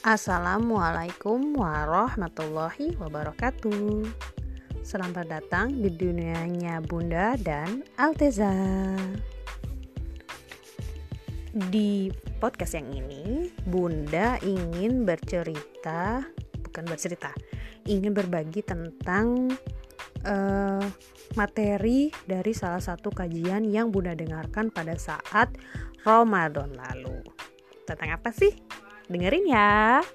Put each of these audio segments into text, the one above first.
Assalamualaikum warahmatullahi wabarakatuh. Selamat datang di dunianya Bunda dan Alteza. Di podcast yang ini Bunda ingin bercerita Bukan bercerita Ingin berbagi tentang uh, materi dari salah satu kajian yang Bunda dengarkan pada saat Ramadan lalu. Tentang apa sih? Dengerin ya.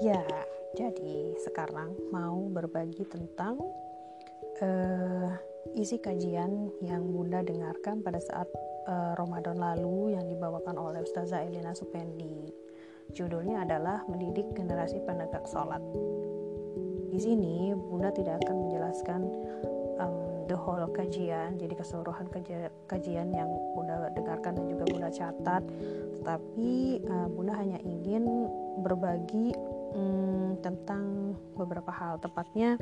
Ya, jadi sekarang mau berbagi tentang uh, isi kajian yang Bunda dengarkan pada saat uh, Ramadan lalu yang dibawakan oleh Ustazah Elina Supendi. Judulnya adalah Mendidik Generasi Penegak Sholat. Di sini Bunda tidak akan menjelaskan um, the whole kajian, jadi keseluruhan kajian yang Bunda dengarkan dan juga Bunda catat, tetapi uh, Bunda hanya ingin berbagi um, tentang beberapa hal, tepatnya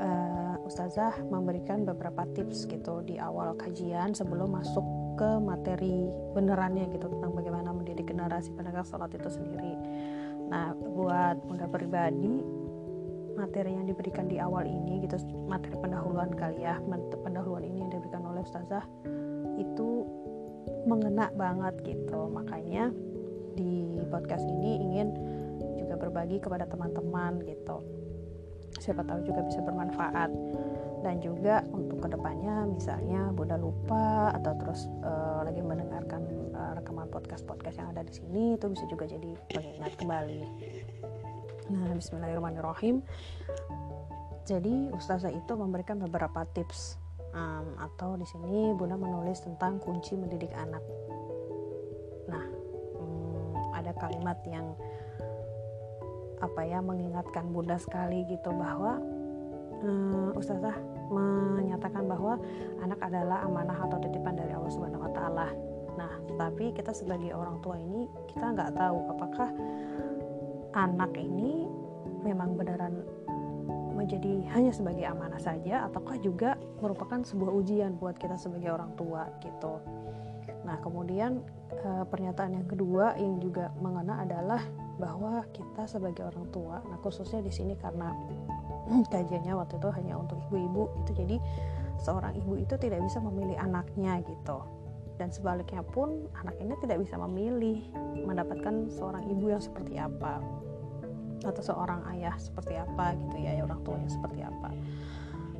uh, Ustazah memberikan beberapa tips gitu di awal kajian sebelum masuk ke materi benerannya gitu tentang bagaimana mendidik generasi penegak sholat itu sendiri. Nah, buat bunda pribadi, materi yang diberikan di awal ini gitu, materi pendahuluan kali ya, pendahuluan ini yang diberikan oleh Ustazah itu mengena banget gitu. Makanya di podcast ini ingin juga berbagi kepada teman-teman gitu. Siapa tahu juga bisa bermanfaat dan juga untuk ke depannya misalnya Bunda lupa atau terus uh, lagi mendengarkan uh, rekaman podcast-podcast yang ada di sini itu bisa juga jadi pengingat kembali. Nah, Bismillahirrahmanirrahim. Jadi Ustazah itu memberikan beberapa tips um, atau di sini Bunda menulis tentang kunci mendidik anak. Nah, um, ada kalimat yang apa ya mengingatkan Bunda sekali gitu bahwa um, Ustazah menyatakan bahwa anak adalah amanah atau titipan dari Allah Subhanahu Wa Taala. Nah, tapi kita sebagai orang tua ini kita nggak tahu apakah anak ini memang beneran menjadi hanya sebagai amanah saja ataukah juga merupakan sebuah ujian buat kita sebagai orang tua gitu. Nah, kemudian e, pernyataan yang kedua yang juga mengena adalah bahwa kita sebagai orang tua, nah khususnya di sini karena kajiannya waktu itu hanya untuk ibu-ibu itu jadi seorang ibu itu tidak bisa memilih anaknya gitu. Dan sebaliknya pun anak ini tidak bisa memilih mendapatkan seorang ibu yang seperti apa. Atau seorang ayah seperti apa gitu ya orang tuanya seperti apa.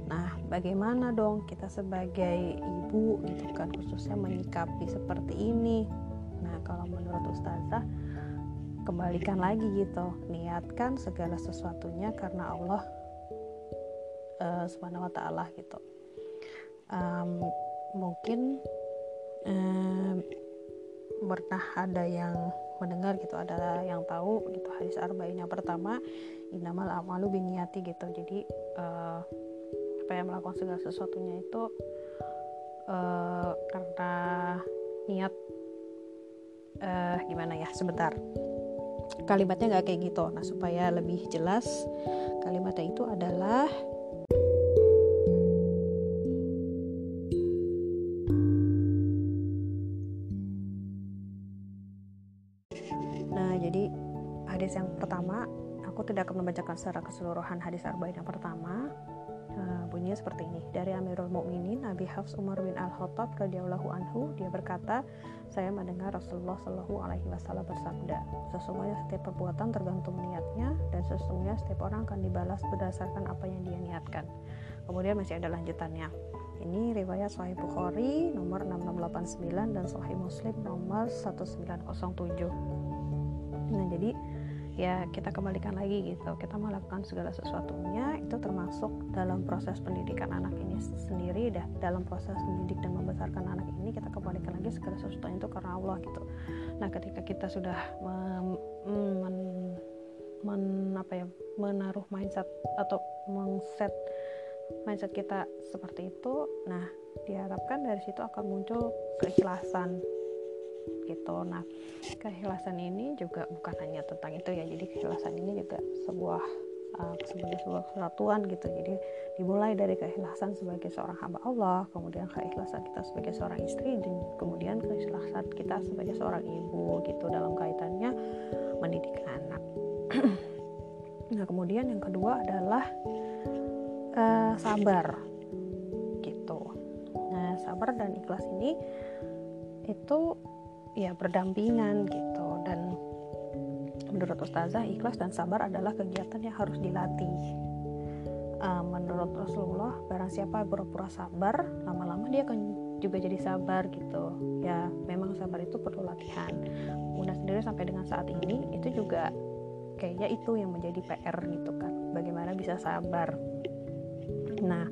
Nah bagaimana dong kita sebagai ibu gitu kan khususnya menyikapi seperti ini? Nah kalau menurut ustazah kembalikan lagi gitu. Niatkan segala sesuatunya karena Allah uh, subhanahu wa taala gitu. Um, mungkin um, pernah ada yang mendengar gitu ada yang tahu gitu hadis arba'in yang pertama inamal amalu biniati gitu. Jadi uh, apa yang melakukan segala sesuatunya itu uh, karena niat uh, gimana ya sebentar. Kalimatnya nggak kayak gitu. Nah supaya lebih jelas kalimatnya itu adalah hadis yang pertama aku tidak akan membacakan secara keseluruhan hadis arba'in yang pertama. Uh, bunyinya seperti ini. Dari Amirul Mukminin Nabi Hafs Umar bin Al Khattab radhiyallahu anhu dia berkata saya mendengar Rasulullah Shallallahu alaihi wasallam bersabda sesungguhnya setiap perbuatan tergantung niatnya dan sesungguhnya setiap orang akan dibalas berdasarkan apa yang dia niatkan kemudian masih ada lanjutannya. Ini riwayat Sahih Bukhari nomor 6689 dan Sahih Muslim nomor 1907 nah jadi ya kita kembalikan lagi gitu. Kita melakukan segala sesuatunya itu termasuk dalam proses pendidikan anak ini sendiri dah dalam proses mendidik dan membesarkan anak ini kita kembalikan lagi segala sesuatunya itu karena Allah gitu. Nah ketika kita sudah men, men, men apa ya menaruh mindset atau mengset mindset kita seperti itu nah diharapkan dari situ akan muncul keikhlasan gitu. Nah keikhlasan ini juga bukan hanya tentang itu ya. Jadi keikhlasan ini juga sebuah uh, sebagai sebuah kesatuan gitu. Jadi dimulai dari keikhlasan sebagai seorang hamba Allah kemudian keikhlasan kita sebagai seorang istri dan kemudian keikhlasan kita sebagai seorang ibu gitu. Dalam kaitannya mendidik anak. Nah kemudian yang kedua adalah uh, sabar gitu. Nah sabar dan ikhlas ini itu ya berdampingan gitu. Dan menurut ustazah ikhlas dan sabar adalah kegiatan yang harus dilatih. Uh, menurut Rasulullah barang siapa pura-pura sabar lama-lama dia akan juga jadi sabar gitu. Ya memang sabar itu perlu latihan. Bunda sendiri sampai dengan saat ini itu juga kayaknya itu yang menjadi PR gitu kan. Bagaimana bisa sabar. Nah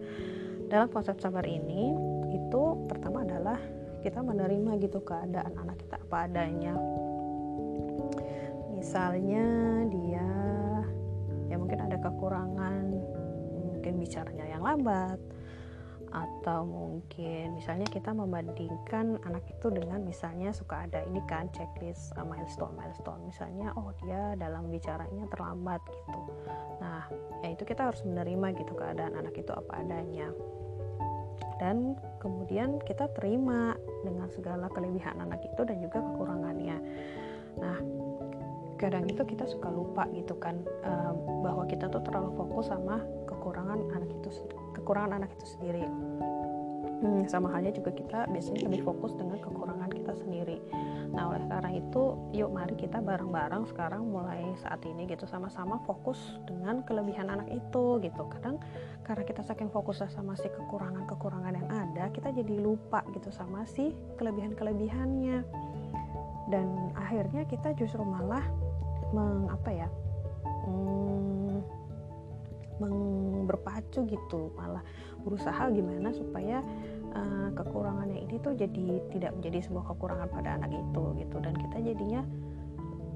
dalam konsep sabar ini itu pertama adalah kita menerima gitu keadaan anak kita apa adanya. Misalnya dia ya mungkin ada kekurangan mungkin bicaranya yang lambat atau mungkin misalnya kita membandingkan anak itu dengan misalnya suka ada ini kan checklist uh, milestone milestone. Misalnya oh dia dalam bicaranya terlambat gitu. Nah ya itu kita harus menerima gitu keadaan anak itu apa adanya dan kemudian kita terima dengan segala kelebihan anak itu dan juga kekurangannya. Nah kadang itu kita suka lupa gitu kan uh, bahwa kita tuh terlalu fokus sama kekurangan anak itu kekurangan anak itu sendiri. Hmm, sama halnya juga kita biasanya lebih fokus dengan kekurangan kita sendiri nah oleh karena itu yuk mari kita bareng-bareng sekarang mulai saat ini gitu sama-sama fokus dengan kelebihan anak itu gitu. Kadang karena kita saking fokus sama si kekurangan-kekurangan yang ada kita jadi lupa gitu sama si kelebihan-kelebihannya. Dan akhirnya kita justru malah meng apa ya hmm, berpacu gitu malah berusaha gimana supaya uh, kekurangannya ini tuh jadi tidak menjadi sebuah kekurangan pada anak itu gitu. Dan kita jadinya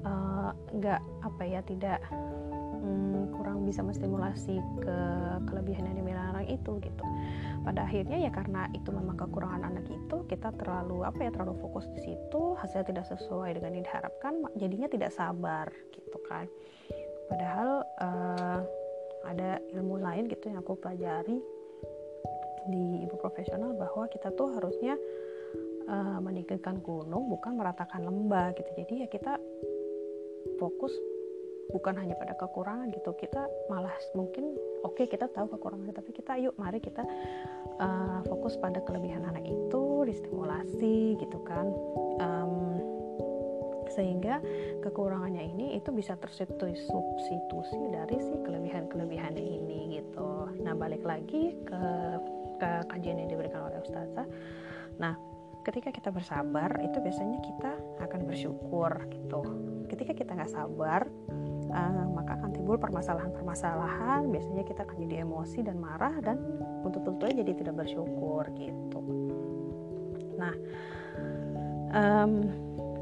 eh, nggak uh, apa ya tidak um, kurang bisa menstimulasi ke kelebihan yang dimiliki anak itu gitu. Pada akhirnya ya karena itu memang kekurangan anak itu kita terlalu apa ya terlalu fokus di situ hasilnya tidak sesuai dengan yang diharapkan jadinya tidak sabar gitu kan. Padahal uh, ada ilmu lain gitu yang aku pelajari di ibu profesional bahwa kita tuh harusnya uh, meninggikan gunung bukan meratakan lembah gitu jadi ya kita fokus bukan hanya pada kekurangan gitu kita malah mungkin oke okay, kita tahu kekurangan tapi kita yuk mari kita uh, fokus pada kelebihan anak itu distimulasi gitu kan um, sehingga kekurangannya ini itu bisa tersubstitusi dari si kelebihan-kelebihan ini gitu. Nah balik lagi ke ke kajian yang diberikan oleh ustazah. Nah ketika kita bersabar itu biasanya kita akan bersyukur gitu. Ketika kita nggak sabar uh, maka akan timbul permasalahan-permasalahan biasanya kita akan jadi emosi dan marah dan untuk tentunya jadi tidak bersyukur gitu nah um,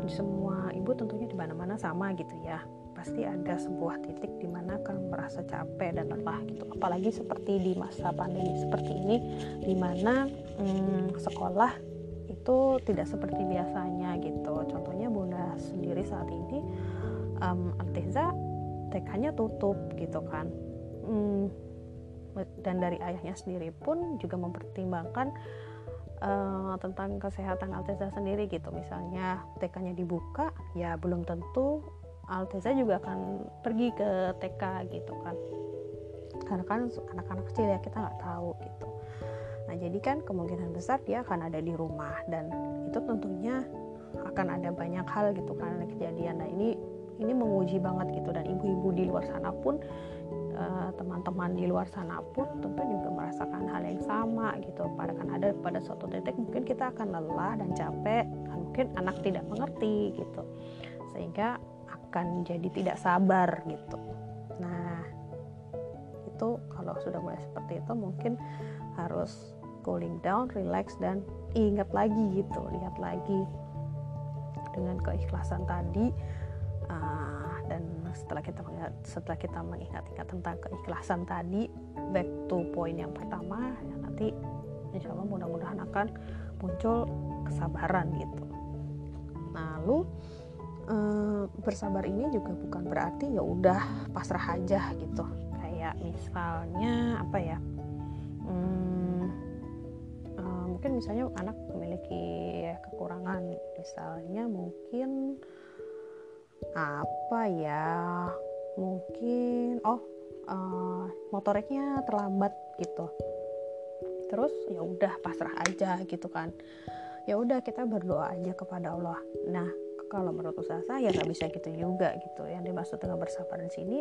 semua ibu tentunya di mana-mana sama gitu ya pasti ada sebuah titik di mana akan merasa capek dan lelah gitu. Apalagi seperti di masa pandemi seperti ini di mana hmm, sekolah itu tidak seperti biasanya gitu. Contohnya bunda sendiri saat ini um, Alteza TK-nya tutup gitu kan. Hmm, dan dari ayahnya sendiri pun juga mempertimbangkan uh, tentang kesehatan Alteza sendiri gitu. Misalnya TK-nya dibuka ya belum tentu Alteza juga akan pergi ke TK gitu kan. Karena kan anak-anak kecil ya kita nggak tahu gitu. Nah jadi kan kemungkinan besar dia akan ada di rumah dan itu tentunya akan ada banyak hal gitu kan kejadian. Nah ini ini menguji banget gitu dan ibu-ibu di luar sana pun eh, teman-teman di luar sana pun tentu juga merasakan hal yang sama gitu. Pada kan ada pada suatu titik mungkin kita akan lelah dan capek mungkin anak tidak mengerti gitu. Sehingga akan jadi tidak sabar gitu. Nah itu kalau sudah mulai seperti itu mungkin harus cooling down, relax dan ingat lagi gitu, lihat lagi dengan keikhlasan tadi uh, dan setelah kita mengingat, setelah kita mengingat-ingat tentang keikhlasan tadi back to point yang pertama ya nanti insya Allah mudah-mudahan akan muncul kesabaran gitu. Lalu uh, bersabar ini juga bukan berarti ya udah pasrah aja gitu. Kayak misalnya apa ya hmm, uh, mungkin misalnya anak memiliki kekurangan misalnya mungkin apa ya mungkin oh uh, motoriknya terlambat gitu. Terus ya udah pasrah aja gitu kan. Ya udah kita berdoa aja kepada Allah. Nah kalau menurut usaha saya nggak bisa gitu juga gitu. Yang dimaksud dengan bersabar di sini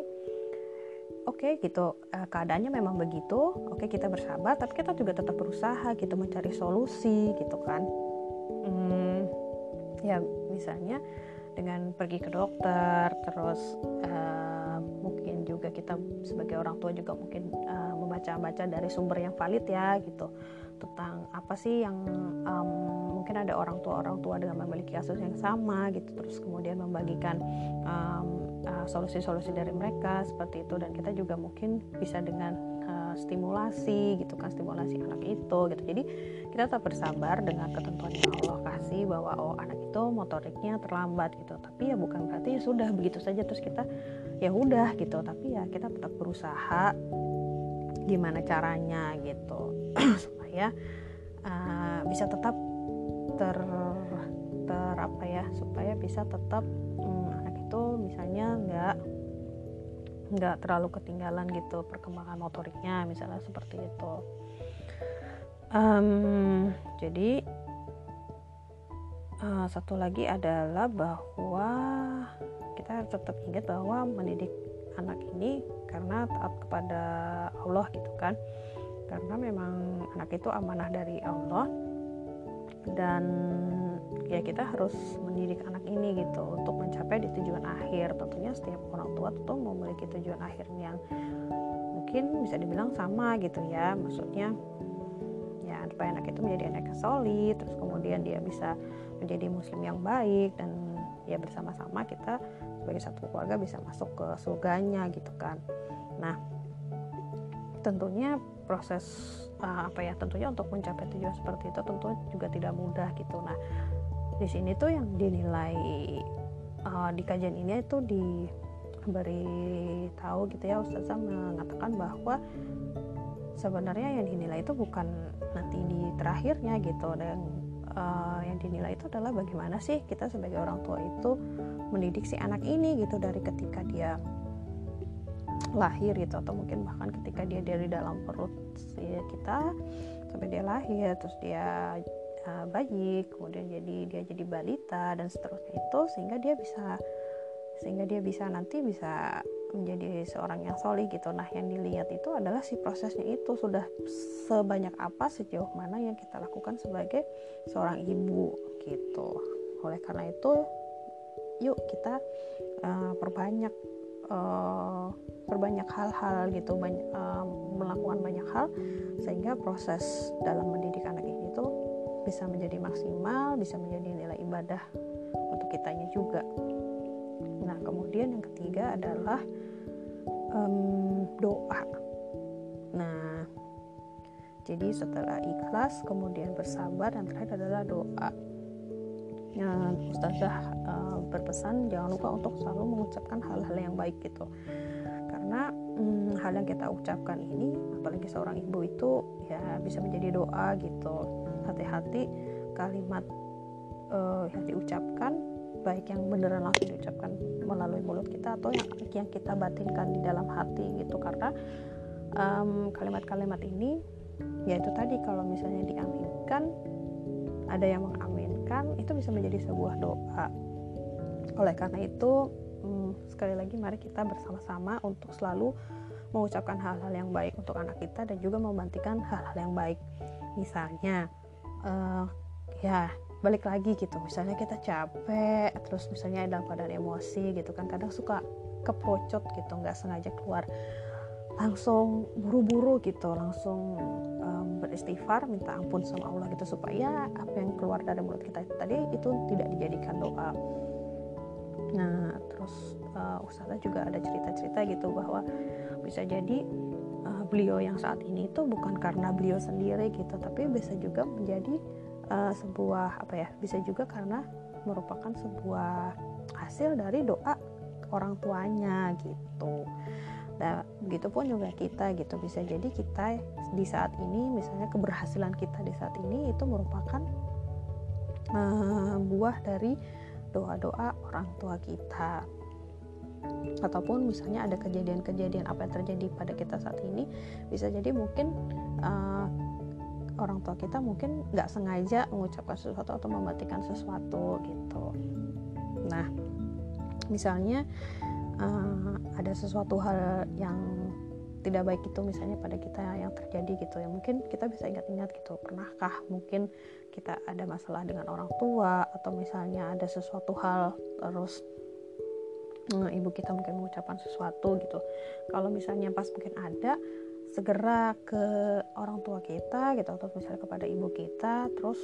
oke okay, gitu uh, keadaannya memang begitu oke okay, kita bersabar tapi kita juga tetap berusaha gitu mencari solusi gitu kan. Hmm, ya misalnya dengan pergi ke dokter terus uh, mungkin juga kita sebagai orang tua juga mungkin uh, membaca-baca dari sumber yang valid ya gitu tentang apa sih yang um, mungkin ada orang tua orang tua dengan memiliki kasus yang sama gitu terus kemudian membagikan um, solusi-solusi dari mereka seperti itu. Dan kita juga mungkin bisa dengan uh, stimulasi gitu kan stimulasi anak itu gitu. Jadi kita tetap bersabar dengan ketentuan yang Allah kasih bahwa oh anak itu motoriknya terlambat gitu. Tapi ya bukan berarti ya sudah begitu saja. Terus kita ya udah gitu. Tapi ya kita tetap berusaha gimana caranya gitu. Supaya uh, bisa tetap ter ter apa ya supaya bisa tetap itu misalnya nggak nggak terlalu ketinggalan gitu perkembangan motoriknya misalnya seperti itu. Um, jadi uh, satu lagi adalah bahwa kita tetap ingat bahwa mendidik anak ini karena taat kepada Allah gitu kan. Karena memang anak itu amanah dari Allah dan ya kita harus mendidik anak ini gitu untuk mencapai di tujuan akhir. Tentunya setiap orang tua tentu memiliki tujuan akhir yang mungkin bisa dibilang sama gitu ya. Maksudnya ya supaya anak itu menjadi anak yang solid terus kemudian dia bisa menjadi muslim yang baik dan ya bersama-sama kita sebagai satu keluarga bisa masuk ke surganya gitu kan. Nah tentunya proses uh, apa ya tentunya untuk mencapai tujuan seperti itu tentu juga tidak mudah gitu. Nah di sini tuh yang dinilai uh, di kajian ini itu diberi tahu gitu ya Ustazah mengatakan bahwa sebenarnya yang dinilai itu bukan nanti di terakhirnya gitu. Dan uh, yang dinilai itu adalah bagaimana sih kita sebagai orang tua itu mendidik si anak ini gitu dari ketika dia lahir gitu atau mungkin bahkan ketika dia dari dalam perut kita sampai dia lahir terus dia uh, bayi kemudian jadi dia jadi balita dan seterusnya itu sehingga dia bisa sehingga dia bisa nanti bisa menjadi seorang yang solih gitu. Nah yang dilihat itu adalah si prosesnya itu sudah sebanyak apa sejauh mana yang kita lakukan sebagai seorang ibu gitu. Oleh karena itu yuk kita uh, perbanyak uh, berbanyak hal-hal gitu banyak, uh, melakukan banyak hal sehingga proses dalam mendidik anak ini tuh bisa menjadi maksimal bisa menjadi nilai ibadah untuk kitanya juga. Nah kemudian yang ketiga adalah um, doa. Nah jadi setelah ikhlas kemudian bersabar dan terakhir adalah doa. Nah, Ustazah uh, berpesan jangan lupa untuk selalu mengucapkan hal-hal yang baik gitu. Karena hmm, hal yang kita ucapkan ini apalagi seorang ibu itu ya bisa menjadi doa gitu. Hati-hati kalimat uh, yang diucapkan baik yang beneran langsung diucapkan melalui mulut kita atau yang yang kita batinkan di dalam hati gitu. Karena kalimat-kalimat um, ini yaitu tadi kalau misalnya diaminkan ada yang mengaminkan itu bisa menjadi sebuah doa oleh karena itu hmm, sekali lagi mari kita bersama-sama untuk selalu mengucapkan hal-hal yang baik untuk anak kita dan juga membantikan hal-hal yang baik. Misalnya uh, ya balik lagi gitu. Misalnya kita capek terus misalnya dalam keadaan emosi gitu kan. Kadang suka keprocot gitu nggak sengaja keluar. Langsung buru-buru gitu langsung um, beristighfar minta ampun sama Allah gitu. Supaya apa yang keluar dari mulut kita tadi itu tidak dijadikan doa nah terus uh, Ustazah juga ada cerita-cerita gitu bahwa bisa jadi uh, beliau yang saat ini itu bukan karena beliau sendiri gitu tapi bisa juga menjadi uh, sebuah apa ya bisa juga karena merupakan sebuah hasil dari doa orang tuanya gitu. Nah, begitupun juga kita gitu. Bisa jadi kita di saat ini misalnya keberhasilan kita di saat ini itu merupakan uh, buah dari doa-doa orang tua kita. Ataupun misalnya ada kejadian-kejadian apa yang terjadi pada kita saat ini bisa jadi mungkin uh, orang tua kita mungkin nggak sengaja mengucapkan sesuatu atau mematikan sesuatu gitu. Nah misalnya uh, ada sesuatu hal yang tidak baik itu misalnya pada kita yang terjadi gitu ya mungkin kita bisa ingat-ingat gitu pernahkah mungkin kita ada masalah dengan orang tua atau misalnya ada sesuatu hal terus uh, ibu kita mungkin mengucapkan sesuatu gitu. Kalau misalnya pas mungkin ada segera ke orang tua kita gitu atau misalnya kepada ibu kita terus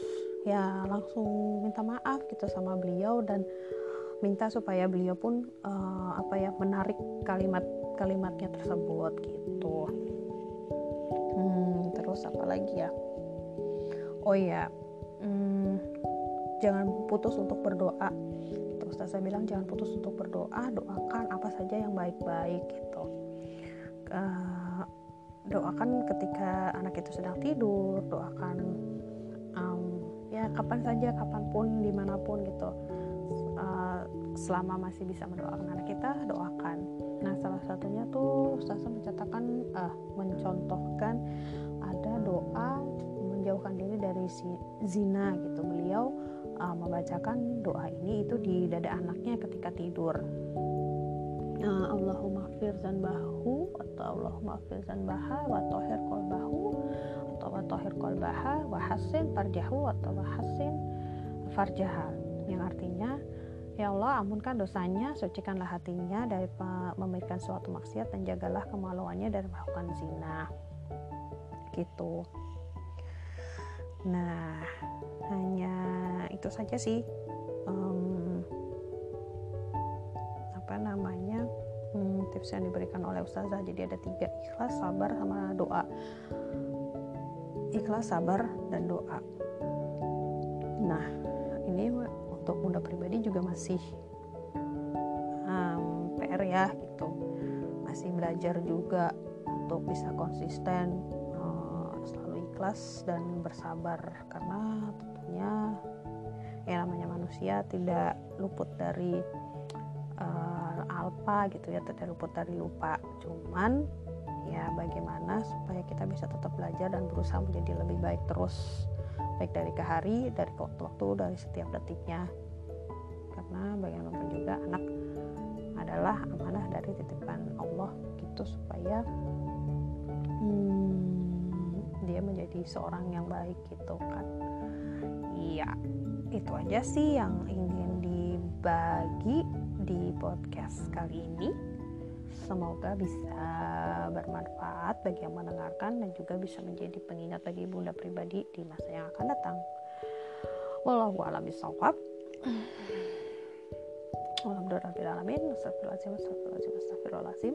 ya langsung minta maaf gitu sama beliau dan minta supaya beliau pun uh, apa ya menarik kalimat-kalimatnya tersebut gitu. Hmm, terus apa lagi ya? Oh ya hmm, jangan putus untuk berdoa. Terus saya bilang jangan putus untuk berdoa doakan apa saja yang baik-baik gitu. Uh, doakan ketika anak itu sedang tidur doakan um, ya kapan saja kapan pun di mana pun gitu. Uh, selama masih bisa mendoakan anak kita doakan. Nah salah satunya tuh Ustazah mencatatkan uh, mencontohkan ada doa menjauhkan diri dari zina gitu beliau uh, membacakan doa ini itu di dada anaknya ketika tidur uh, Allahumma fir zanbahu atau Allahumma fir zanbaha wa tohir kolbahu atau wa tohir kolbaha wa hasin farjahu atau wa hasin farjaha yang artinya Ya Allah, ampunkan dosanya, sucikanlah hatinya dari memberikan suatu maksiat dan jagalah kemaluannya dari melakukan zina. Gitu. Nah, hanya itu saja sih. Um, apa namanya hmm, tips yang diberikan oleh ustazah. Jadi ada tiga ikhlas sabar sama doa. Ikhlas sabar dan doa. Nah ini untuk bunda pribadi juga masih um, PR ya gitu. Masih belajar juga untuk bisa konsisten ikhlas dan bersabar karena tentunya yang namanya manusia tidak luput dari uh, alpa gitu ya tidak luput dari lupa. Cuman ya bagaimana supaya kita bisa tetap belajar dan berusaha menjadi lebih baik terus. Baik dari ke hari dari ke waktu-waktu dari setiap detiknya. Karena bagaimanapun juga anak adalah amanah dari titipan Allah gitu supaya hmm, dia menjadi seorang yang baik gitu kan iya itu aja sih yang ingin dibagi di podcast kali ini. Semoga bisa bermanfaat bagi yang mendengarkan dan juga bisa menjadi pengingat bagi bunda pribadi di masa yang akan datang. Wallahu a'lam bishawab. Alhamdulillahirrahmanirrahim. Astagfirullahaladzim.